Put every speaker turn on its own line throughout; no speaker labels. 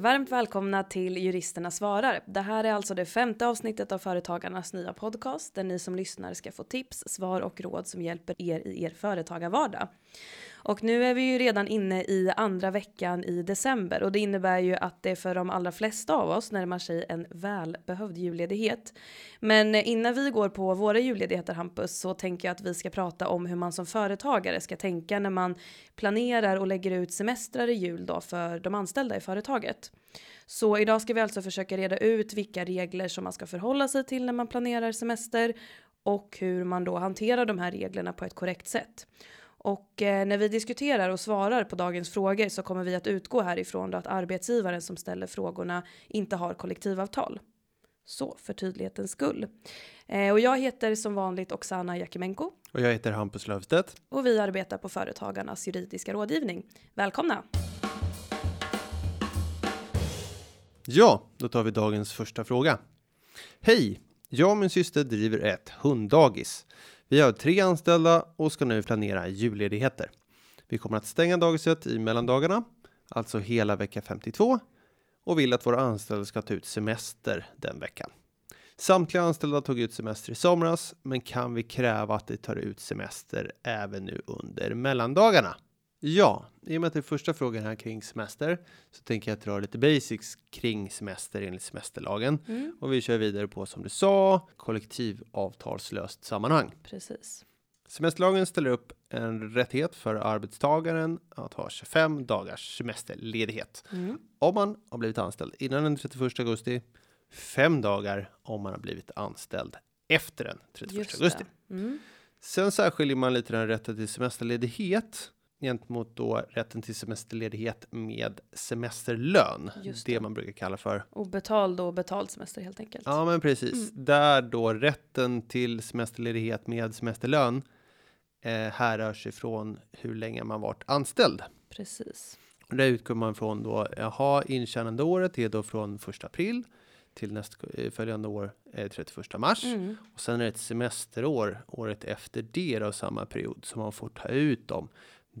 Varmt välkomna till Juristerna svarar. Det här är alltså det femte avsnittet av Företagarnas nya podcast där ni som lyssnar ska få tips, svar och råd som hjälper er i er företagarvardag. Och nu är vi ju redan inne i andra veckan i december och det innebär ju att det för de allra flesta av oss närmar sig en välbehövd julledighet. Men innan vi går på våra julledigheter Hampus så tänker jag att vi ska prata om hur man som företagare ska tänka när man planerar och lägger ut semestrar i jul då för de anställda i företaget. Så idag ska vi alltså försöka reda ut vilka regler som man ska förhålla sig till när man planerar semester och hur man då hanterar de här reglerna på ett korrekt sätt. Och eh, när vi diskuterar och svarar på dagens frågor så kommer vi att utgå härifrån då att arbetsgivaren som ställer frågorna inte har kollektivavtal. Så för tydlighetens skull. Eh, och jag heter som vanligt Oksana Jakimenko.
Och jag heter Hampus Löfstedt.
Och vi arbetar på Företagarnas juridiska rådgivning. Välkomna!
Ja, då tar vi dagens första fråga. Hej! Jag och min syster driver ett hunddagis. Vi har tre anställda och ska nu planera julledigheter. Vi kommer att stänga dagiset i mellandagarna, alltså hela vecka 52 och vill att våra anställda ska ta ut semester den veckan. Samtliga anställda tog ut semester i somras, men kan vi kräva att de tar ut semester även nu under mellandagarna? Ja, i och med att det är första frågan här kring semester så tänker jag dra lite basics kring semester enligt semesterlagen mm. och vi kör vidare på som du sa kollektivavtalslöst sammanhang.
Precis.
Semesterlagen ställer upp en rättighet för arbetstagaren att ha 25 dagars semesterledighet mm. om man har blivit anställd innan den 31 augusti, fem dagar om man har blivit anställd efter den 31 augusti. Mm. Sen särskiljer man lite den rätten till semesterledighet gentemot då rätten till semesterledighet med semesterlön. Det. det. man brukar kalla för.
Obetald och betald semester helt enkelt.
Ja, men precis. Mm. Där då rätten till semesterledighet med semesterlön eh, härrör sig från hur länge man varit anställd.
Precis.
Och där utgår man från då, jaha, intjänande året är då från första april till nästföljande år är 31 mars. Mm. Och sen är det ett semesterår året efter det då samma period som man får ta ut dem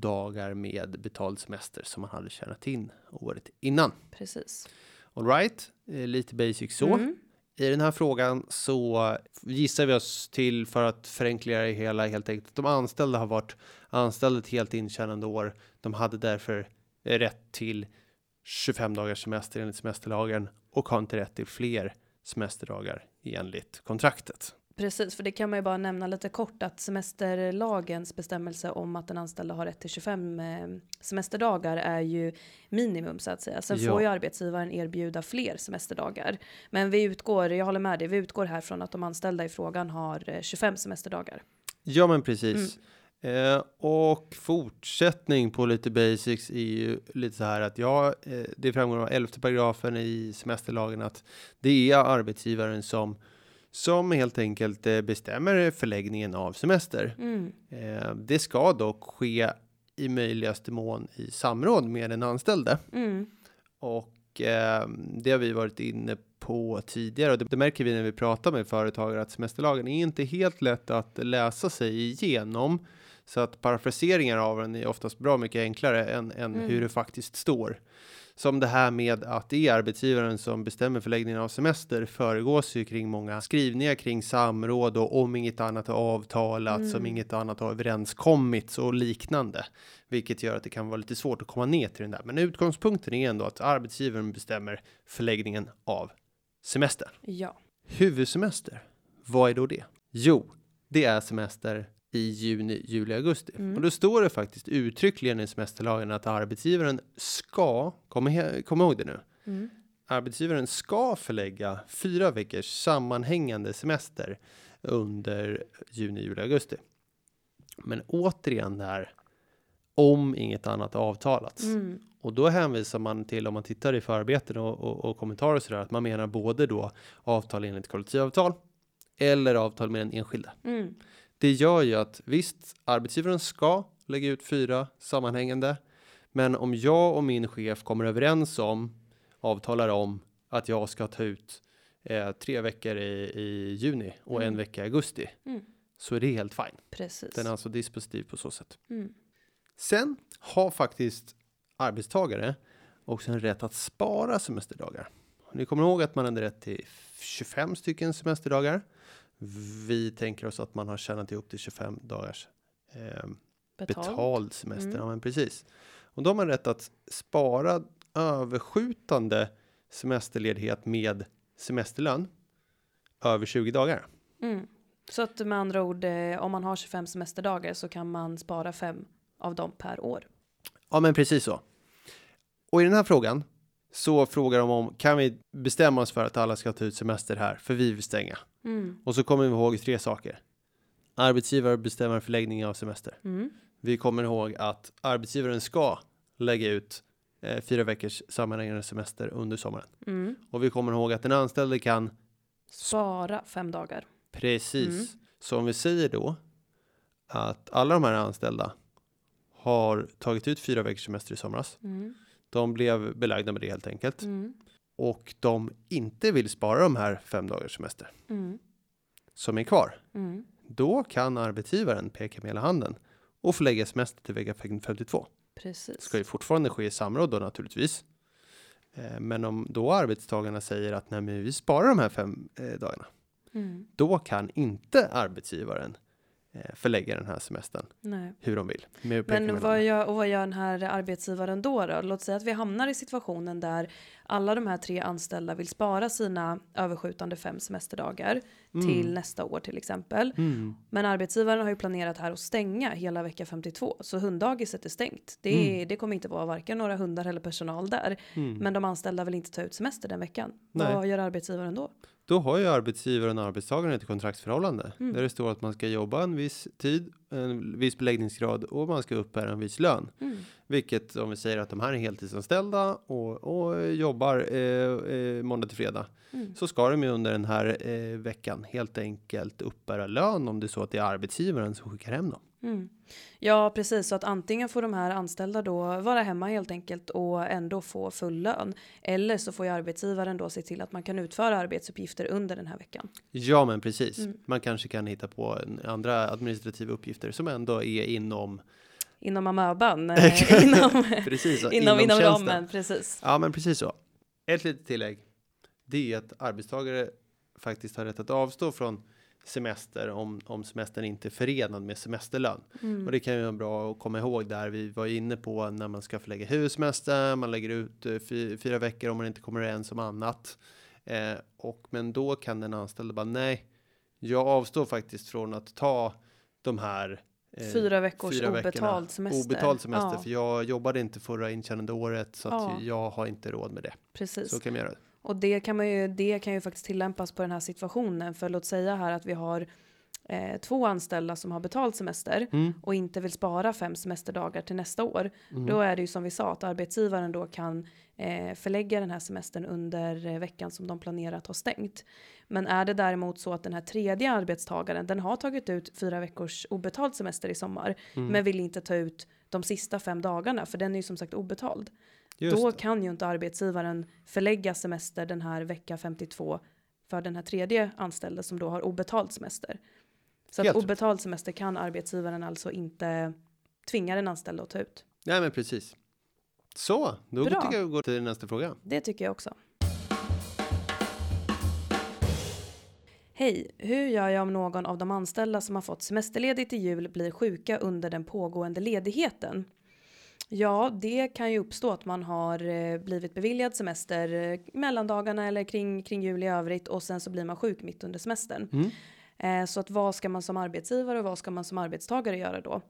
dagar med betald semester som man hade tjänat in året innan.
Precis.
All right, eh, lite basic så. Mm. I den här frågan så gissar vi oss till för att förenkla det hela helt enkelt. De anställda har varit anställda ett helt intjänande år. De hade därför rätt till 25 dagars semester enligt semesterlagen och har inte rätt till fler semesterdagar enligt kontraktet.
Precis, för det kan man ju bara nämna lite kort att semesterlagens bestämmelse om att den anställda har rätt till 25 eh, semesterdagar är ju minimum så att säga. Sen ja. får ju arbetsgivaren erbjuda fler semesterdagar. Men vi utgår, jag håller med dig, vi utgår här från att de anställda i frågan har 25 eh, semesterdagar.
Ja, men precis. Mm. Eh, och fortsättning på lite basics är ju lite så här att ja, eh, det framgår av 11 paragrafen i semesterlagen att det är arbetsgivaren som som helt enkelt eh, bestämmer förläggningen av semester. Mm. Eh, det ska dock ske i möjligaste mån i samråd med den anställde. Mm. Och eh, det har vi varit inne på tidigare och det, det, märker vi när vi pratar med företagare att semesterlagen är inte helt lätt att läsa sig igenom. Så att parafraseringar av den är oftast bra mycket enklare än, än mm. hur det faktiskt står som det här med att det är arbetsgivaren som bestämmer förläggningen av semester föregås ju kring många skrivningar kring samråd och om inget annat har avtalats, mm. som inget annat har överenskommits och liknande, vilket gör att det kan vara lite svårt att komma ner till den där. Men utgångspunkten är ändå att arbetsgivaren bestämmer förläggningen av semester.
Ja.
Huvudsemester. Vad är då det? Jo, det är semester i juni, juli, augusti. Mm. Och då står det faktiskt uttryckligen i semesterlagen att arbetsgivaren ska, kom, kom ihåg det nu, mm. arbetsgivaren ska förlägga fyra veckors sammanhängande semester under juni, juli, augusti. Men återigen där, om inget annat avtalats. Mm. Och då hänvisar man till, om man tittar i förarbeten och, och, och kommentarer och sådär, att man menar både då avtal enligt kollektivavtal eller avtal med den enskilde. Mm. Det gör ju att visst, arbetsgivaren ska lägga ut fyra sammanhängande, men om jag och min chef kommer överens om, avtalar om att jag ska ta ut eh, tre veckor i, i juni och mm. en vecka i augusti, mm. så är det helt fine.
Precis.
Den är alltså dispositiv på så sätt. Mm. Sen har faktiskt arbetstagare också en rätt att spara semesterdagar. Ni kommer ihåg att man hade rätt till 25 stycken semesterdagar. Vi tänker oss att man har tjänat ihop till 25 dagars eh,
Betald.
betald semester.
Mm.
Ja, men precis. Och då har man rätt att spara överskjutande semesterledighet med semesterlön över 20 dagar.
Mm. Så att med andra ord, eh, om man har 25 semesterdagar så kan man spara fem av dem per år.
Ja, men precis så. Och i den här frågan så frågar de om kan vi bestämma oss för att alla ska ta ut semester här för vi vill stänga.
Mm.
Och så kommer vi ihåg tre saker. Arbetsgivare bestämmer förläggning av semester.
Mm.
Vi kommer ihåg att arbetsgivaren ska lägga ut eh, fyra veckors sammanhängande semester under sommaren.
Mm.
Och vi kommer ihåg att den anställde kan
Spara fem dagar.
precis.
Mm.
Så om vi säger då att alla de här anställda har tagit ut fyra veckors semester i somras.
Mm.
De blev belagda med det helt enkelt.
Mm.
Och de inte vill spara de här fem dagars semester
Mm.
som är kvar.
Mm.
Då kan arbetsgivaren peka med hela handen och förlägga semester till vecka 52.
Precis.
ska ju fortfarande ske i samråd då naturligtvis. Eh, Men om då arbetstagarna säger att nej, men vi sparar de här fem eh, dagarna,
Mm.
då kan inte arbetsgivaren förlägga den här semestern
Nej.
hur de vill.
Men vad gör, och vad gör den här arbetsgivaren då, då? Låt säga att vi hamnar i situationen där alla de här tre anställda vill spara sina överskjutande fem semesterdagar till nästa år till exempel.
Mm.
Men arbetsgivaren har ju planerat här att stänga hela vecka 52 så hunddagiset är stängt. Det, är, det kommer inte vara varken några hundar eller personal där.
Mm.
Men de anställda vill inte ta ut semester den veckan.
Nej.
Vad gör arbetsgivaren då?
Då har ju arbetsgivaren och arbetstagaren ett kontraktsförhållande
Mm.
där det står att man ska jobba en viss tid, en viss beläggningsgrad och man ska uppbära en viss lön.
Mm.
Vilket om vi säger att de här är heltidsanställda och, och jobbar eh, eh, måndag till fredag
Mm.
så ska de ju under den här eh, veckan helt enkelt uppbära lön om det är så att det är arbetsgivaren som skickar hem dem.
Mm. Ja, precis. Så att antingen får de här anställda då vara hemma helt enkelt och ändå få full lön. Eller så får ju arbetsgivaren då se till att man kan utföra arbetsuppgifter under den här veckan.
Ja, men precis.
Mm.
Man kanske kan hitta på andra administrativa uppgifter som ändå är inom
Inom amöban. eh, inom,
precis
inom, inom
tjänsten.
ramen, precis.
Ja, men precis så. Ett litet tillägg. Det är att arbetstagare faktiskt har rätt att avstå från semester om, om semestern inte är förenad med semesterlön.
Mm.
Och det kan ju vara bra att komma ihåg där vi var inne på när man ska förlägga hussemester, man lägger ut eh, fy, fyra veckor om man inte kommer överens om annat. Eh, och men då kan den anställde bara nej, jag avstår faktiskt från att ta de här eh,
Fyra veckors
fyra veckorna
obetald semester.
Obetald semester,
Ja,
för jag jobbade inte förra intjänande året så att
Ja.
jag har inte råd med det.
precis.
Så kan man göra. det.
Och det kan, man ju, det kan ju faktiskt tillämpas på den här situationen. För låt säga här att vi har eh, två anställda som har betalt semester
Mm.
och inte vill spara fem semesterdagar till nästa år.
Mm.
Då är det ju som vi sa att arbetsgivaren då kan eh, förlägga den här semestern under eh, veckan som de planerar att ha stängt. Men är det däremot så att den här tredje arbetstagaren den har tagit ut fyra veckors obetald semester i sommar
Mm.
men vill inte ta ut de sista fem dagarna för den är ju som sagt obetald.
Just
Då
det.
kan ju inte arbetsgivaren förlägga semester den här vecka 52 för den här tredje anställde som då har obetald semester. Så
Helt
att obetald semester kan arbetsgivaren alltså inte tvinga den anställde att ta ut.
Nej, men precis. Så, då
Bra.
tycker jag vi går till nästa fråga.
Det tycker jag också. Hej, hur gör jag om någon av de anställda som har fått semesterledigt i jul blir sjuka under den pågående ledigheten? Ja, det kan ju uppstå att man har eh, blivit beviljad semester eh, mellandagarna eller kring, kring jul i övrigt och sen så blir man sjuk mitt under semestern.
Mm.
Eh, så att vad ska man som arbetsgivare och vad ska man som arbetstagare göra då?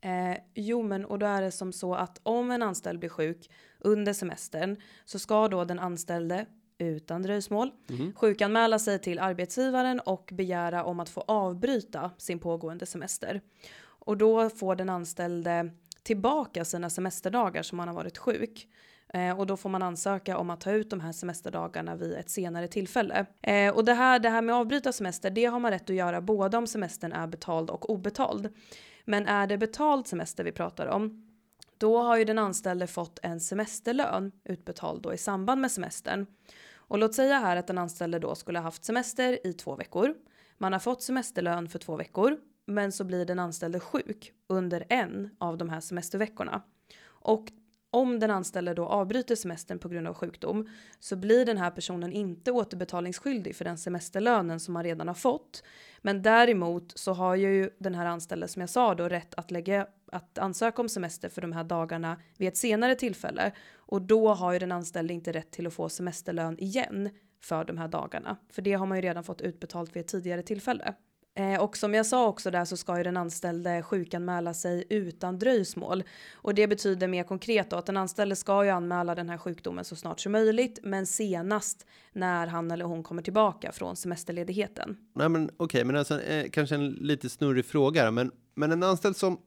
Eh, jo, men och då är det som så att om en anställd blir sjuk under semestern så ska då den anställde utan dröjsmål
Mhm.
sjukanmäla sig till arbetsgivaren och begära om att få avbryta sin pågående semester. Och då får den anställde tillbaka sina semesterdagar som man har varit sjuk. Eh, och då får man ansöka om att ta ut de här semesterdagarna vid ett senare tillfälle. Eh, och det här, det här med avbryta semester, det har man rätt att göra både om semestern är betald och obetald. Men är det betald semester vi pratar om, då har ju den anställde fått en semesterlön utbetald då i samband med semestern. Och låt säga här att den anställde då skulle ha haft semester i två veckor. Man har fått semesterlön för två veckor, men så blir den anställde sjuk under en av de här semesterveckorna. Och om den anställde då avbryter semestern på grund av sjukdom så blir den här personen inte återbetalningsskyldig för den semesterlönen som man redan har fått. Men däremot så har ju den här anställde som jag sa då rätt att lägga att ansöka om semester för de här dagarna vid ett senare tillfälle och då har ju den anställde inte rätt till att få semesterlön igen för de här dagarna, för det har man ju redan fått utbetalt vid ett tidigare tillfälle. Eh, och som jag sa också där så ska ju den anställde sjukanmäla sig utan dröjsmål. Och det betyder mer konkret då att den anställde ska ju anmäla den här sjukdomen så snart som möjligt, men senast när han eller hon kommer tillbaka från semesterledigheten.
Nej, men okej, okay, men alltså eh, kanske en lite snurrig fråga, men men en anställd som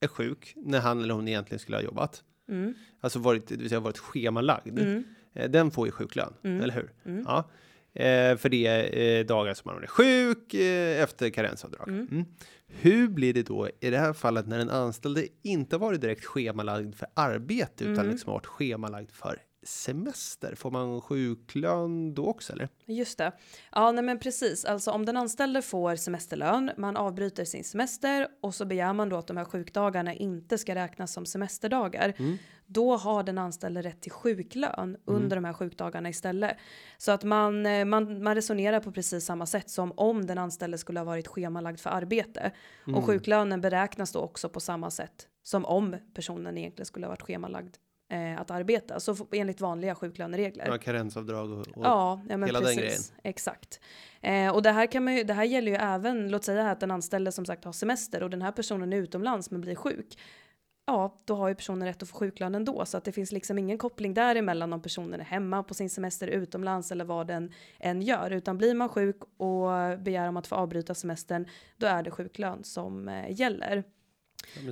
är sjuk när han eller hon egentligen skulle ha jobbat. Mm. Alltså varit, det vill säga varit schemalagd. Mm. Eh, den får ju sjuklön, mm. eller hur? Mm. Ja. Eh, för det är eh, dagar som man är sjuk eh, efter karensavdrag. Mm. Mm. Hur blir det då i det här fallet när den anställde inte varit direkt schemalagd för arbete utan mm. liksom varit schemalagd för semester? Får man sjuklön då också eller?
Just det. Ja, nej men precis. Alltså om den anställde får semesterlön, man avbryter sin semester och så begär man då att de här sjukdagarna inte ska räknas som semesterdagar. Mm. Då har den anställde rätt till sjuklön mm. under de här sjukdagarna istället. Så att man, eh, man, man resonerar på precis samma sätt som om den anställde skulle ha varit schemalagd för arbete. Mm. Och sjuklönen beräknas då också på samma sätt som om personen egentligen skulle ha varit schemalagd eh, att arbeta. Så enligt vanliga sjuklöneregler.
Ja, karensavdrag och, och
ja, ja, men
hela
precis,
den grejen.
Exakt. Eh, och det här, kan man ju, det här gäller ju även, låt säga att den anställde som sagt har semester och den här personen är utomlands men blir sjuk. Ja, då har ju personen rätt att få sjuklön ändå. Så att det finns liksom ingen koppling däremellan om personen är hemma på sin semester utomlands eller vad den än gör. Utan blir man sjuk och begär om att få avbryta semestern, då är det sjuklön som eh,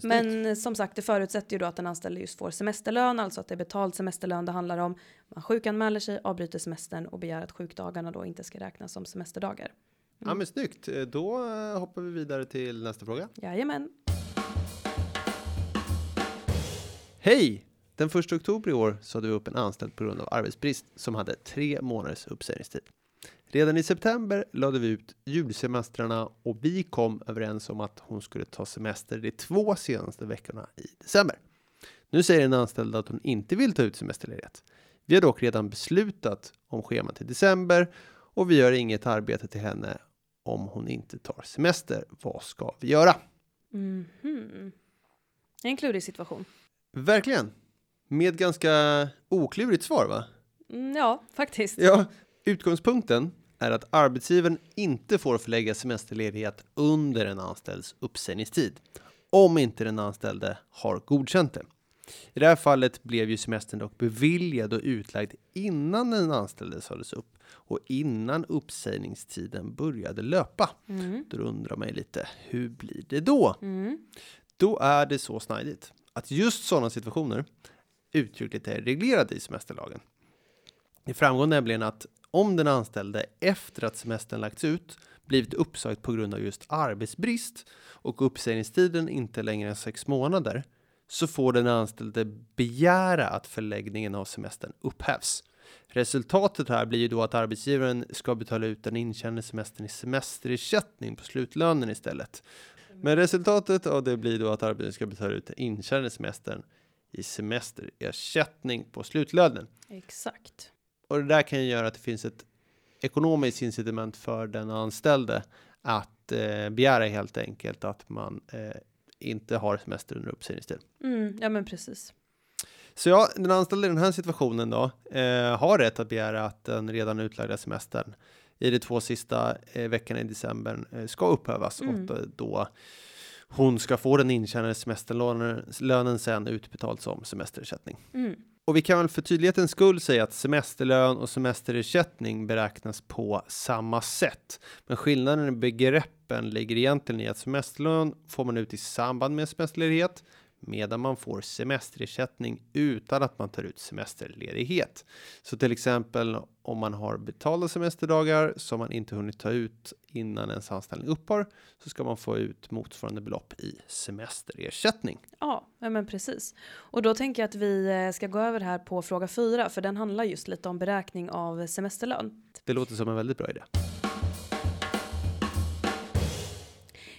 Men som sagt, det förutsätter ju då att den anställde just får semesterlön, alltså att det är betald semesterlön det handlar om. Man sjukanmäler sig, avbryter semestern och begär att sjukdagarna då inte ska räknas som semesterdagar. Mm.
Ja men snyggt, då eh, hoppar vi vidare till nästa fråga.
Jajamän.
Hej! Den 1 oktober i år sa vi upp en anställd på grund av arbetsbrist som hade tre månaders uppsägningstid. Redan i september lade vi ut julsemestrarna och vi kom överens om att hon skulle ta semester de två senaste veckorna i december. Nu säger den anställda att hon inte vill ta ut semesterledighet. Vi har dock redan beslutat om schemat i december och vi gör inget arbete till henne om hon inte tar semester. Vad ska vi göra?
Mm -hmm. En klurig situation.
Verkligen. Med ganska oklurigt svar va?
Mm, ja, faktiskt.
Ja, utgångspunkten är att arbetsgivaren inte får förlägga semesterledighet under en anställds uppsägningstid om inte den anställde har godkänt det. I det här fallet blev ju semestern dock beviljad och utlagd innan den anställde sades upp och innan uppsägningstiden började löpa. Mm. Då undrar man ju lite, hur blir det då? Mm. Då är det så snajdigt att just sådana situationer uttryckligt är reglerade i semesterlagen. Det framgår nämligen att om den anställde efter att semestern lagts ut blivit uppsagd på grund av just arbetsbrist och uppsägningstiden inte längre än sex månader så får den anställde begära att förläggningen av semestern upphävs. Resultatet här blir ju då att arbetsgivaren ska betala ut den intjänade semestern i semesterersättning på slutlönen istället. Men resultatet av det blir då att arbetsgivaren ska betala ut den intjänade semestern i semesterersättning på slutlönen.
Exakt.
Och det där kan ju göra att det finns ett ekonomiskt incitament för den anställde att eh, begära helt enkelt att man eh, inte har semester under uppsägningstid.
Mm, ja, men precis.
Så ja, den anställde i den här situationen då eh, har rätt att begära att den redan utlagda semestern i de två sista eh, veckorna i december eh, ska upphävas mm. och då hon ska få den intjänade semesterlönen sen utbetald som semesterersättning. Mm. Och vi kan väl för tydlighetens skull säga att semesterlön och semesterersättning beräknas på samma sätt. Men skillnaden i begreppen ligger egentligen i att semesterlön får man ut i samband med semesterledighet medan man får semesterersättning utan att man tar ut semesterledighet. Så till exempel om man har betalda semesterdagar som man inte hunnit ta ut innan ens anställning upphör så ska man få ut motsvarande belopp i semesterersättning.
Ja, men precis. Och då tänker jag att vi eh, ska gå över här på fråga fyra för den handlar just lite om beräkning av semesterlön.
Det låter som en väldigt bra idé.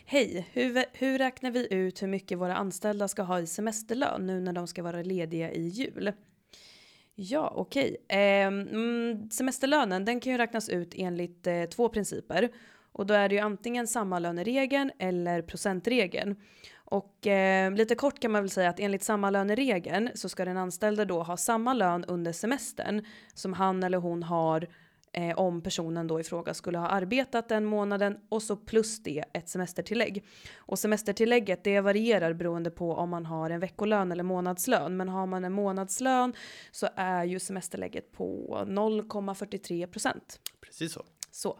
Hej, hur, hur räknar vi ut hur mycket våra anställda ska ha i semesterlön nu när de ska vara lediga i jul? Ja, okej. Okay. Eh, mm, semesterlönen den kan ju räknas ut enligt eh, två principer. Och då är det ju antingen sammalöneregeln eller procentregeln. Och eh, lite kort kan man väl säga att enligt sammalöneregeln så ska den anställde då ha samma lön under semestern som han eller hon har eh, om personen då i fråga skulle ha arbetat den månaden och så plus det ett semestertillägg. Och semestertillägget det varierar beroende på om man har en veckolön eller månadslön. Men har man en månadslön så är ju semesterlägget på 0,43 procent.
Precis så.
Så.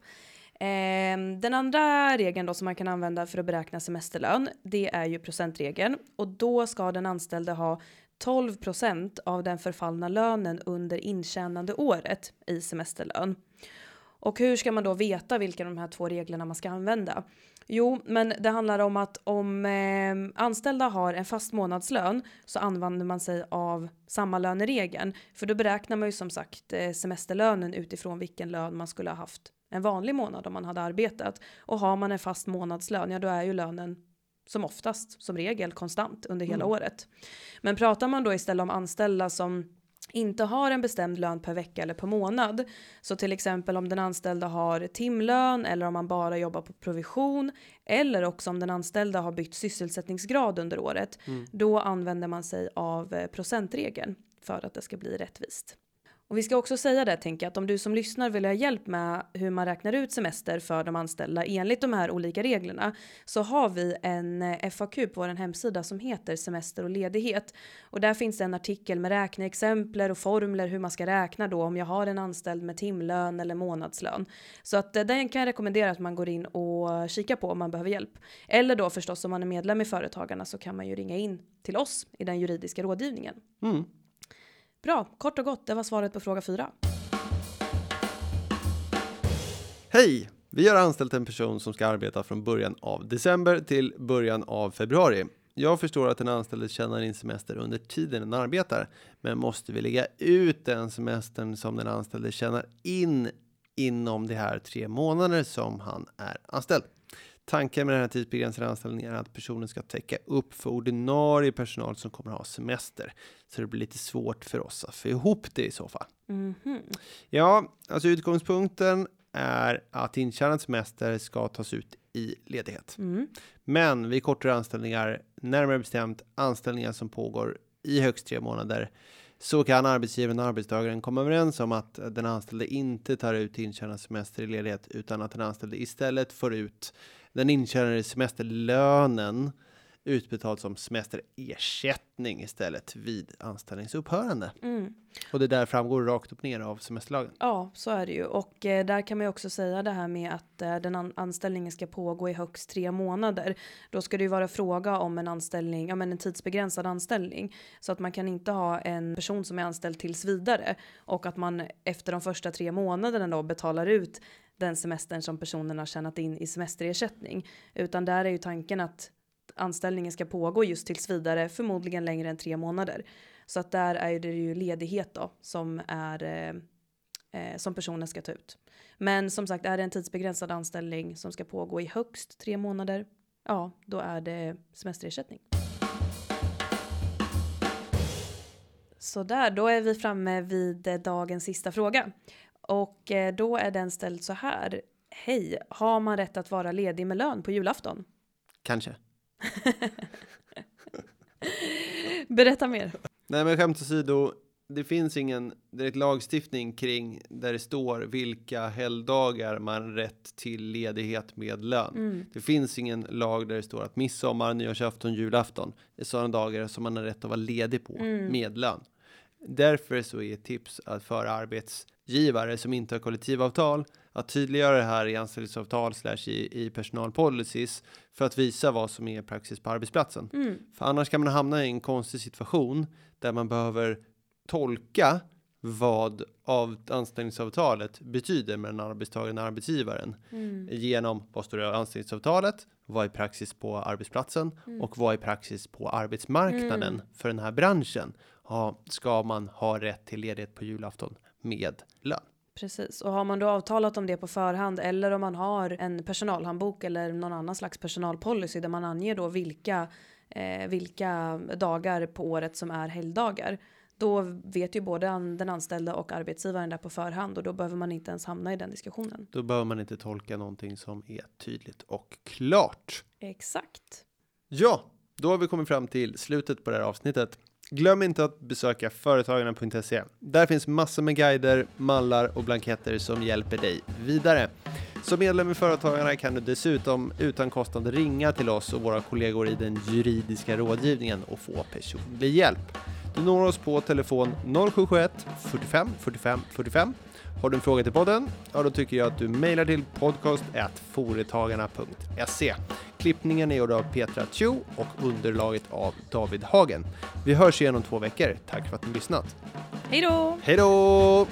Eh, den andra regeln då som man kan använda för att beräkna semesterlön, det är ju procentregeln och då ska den anställde ha 12% av den förfallna lönen under intjänande året i semesterlön. Och hur ska man då veta vilka av de här två reglerna man ska använda? Jo, men det handlar om att om eh, anställda har en fast månadslön så använder man sig av samma löneregeln. För då beräknar man ju som sagt eh, semesterlönen utifrån vilken lön man skulle ha haft en vanlig månad om man hade arbetat. Och har man en fast månadslön, ja då är ju lönen som oftast, som regel, konstant under hela mm. året. Men pratar man då istället om anställda som inte har en bestämd lön per vecka eller per månad. Så till exempel om den anställda har timlön eller om man bara jobbar på provision eller också om den anställda har bytt sysselsättningsgrad under året. Mm. Då använder man sig av eh, procentregeln för att det ska bli rättvist. Och vi ska också säga det, tänker jag, att om du som lyssnar vill ha hjälp med hur man räknar ut semester för de anställda enligt de här olika reglerna så har vi en eh, FAQ på vår hemsida som heter semester och ledighet. Och där finns en artikel med räkneexempel och formler hur man ska räkna då om jag har en anställd med timlön eller månadslön. Så att eh, den kan jag rekommendera att man går in och kikar på om man behöver hjälp. Eller då förstås om man är medlem i Företagarna så kan man ju ringa in till oss i den juridiska rådgivningen. Mm. Bra, kort och gott, det var svaret på fråga fyra.
Hej! Vi har anställt en person som ska arbeta från början av december till början av februari. Jag förstår att den anställde tjänar in semester under tiden den arbetar, men måste vi lägga ut den semestern som den anställde tjänar in inom de här tre månader som han är anställd? Tanken med den här tidsbegränsade anställningen är att personen ska täcka upp för ordinarie personal som kommer ha semester. Så det blir lite svårt för oss att få ihop det i så fall. Mm -hmm. Ja, alltså utgångspunkten är att intjänad semester ska tas ut i ledighet. Mm. Men vid kortare anställningar, närmare bestämt anställningar som pågår i högst tre månader, så kan arbetsgivaren och arbetstagaren komma överens om att den anställde inte tar ut intjänad semester i ledighet utan att den anställde istället får ut den intjänade semesterlönen utbetalt som semesterersättning istället vid anställningsupphörande. Mm. Och det där framgår rakt upp ner av semesterlagen.
Ja, så är det ju. Och eh, där kan man ju också säga det här med att eh, den an anställningen ska pågå i högst tre månader. Då ska det ju vara fråga om en anställning, ja men en tidsbegränsad anställning. Så att man kan inte ha en person som är anställd tills vidare och att man efter de första tre månaderna då betalar ut den semestern som personen har tjänat in i semesterersättning. Utan där är ju tanken att anställningen ska pågå just tills vidare, förmodligen längre än tre månader. Så att där är det ju ledighet då som är eh, eh, som personen ska ta ut. Men som sagt, är det en tidsbegränsad anställning som ska pågå i högst tre månader, ja, då är det semesterersättning. Så där, då är vi framme vid eh, dagens sista fråga. Och eh, då är den ställd så här. Hej, har man rätt att vara ledig med lön på julafton?
Kanske.
Berätta mer.
Nej men skämt åsido, det finns ingen direkt lagstiftning kring där det står vilka helgdagar man rätt till ledighet med lön. Mm. Det finns ingen lag där det står att midsommar, nyårsafton, julafton är sådana dagar som man har rätt att vara ledig på mm. med lön. Därför så är ett tips att föra arbetsgivare som inte har kollektivavtal att tydliggöra det här i anställningsavtal slash i, i personalpolicies för att visa vad som är praxis på arbetsplatsen. Mm. För annars kan man hamna i en konstig situation där man behöver tolka vad av anställningsavtalet betyder med den arbetstagaren och arbetsgivaren mm. genom vad står det i anställningsavtalet, vad är praxis på arbetsplatsen mm. och vad är praxis på arbetsmarknaden mm. för den här branschen. Ha, ska man ha rätt till ledighet på julafton med lön?
Precis, och har man då avtalat om det på förhand eller om man har en personalhandbok eller någon annan slags personalpolicy där man anger då vilka, eh, vilka dagar på året som är helgdagar. Då vet ju både den anställda och arbetsgivaren där på förhand och då behöver man inte ens hamna i den diskussionen.
Då behöver man inte tolka någonting som är tydligt och klart.
Exakt.
Ja, då har vi kommit fram till slutet på det här avsnittet. Glöm inte att besöka företagarna.se. Där finns massor med guider, mallar och blanketter som hjälper dig vidare. Som medlem i Företagarna kan du dessutom utan kostnad ringa till oss och våra kollegor i den juridiska rådgivningen och få personlig hjälp. Du når oss på telefon 0771 45 45 45. Har du en fråga till podden? Ja, då tycker jag att du mejlar till podcast.foretagarna.se. Klippningen är gjord av Petra Chu och underlaget av David Hagen. Vi hörs igen om två veckor. Tack för att ni lyssnat.
Hej då!
Hej då!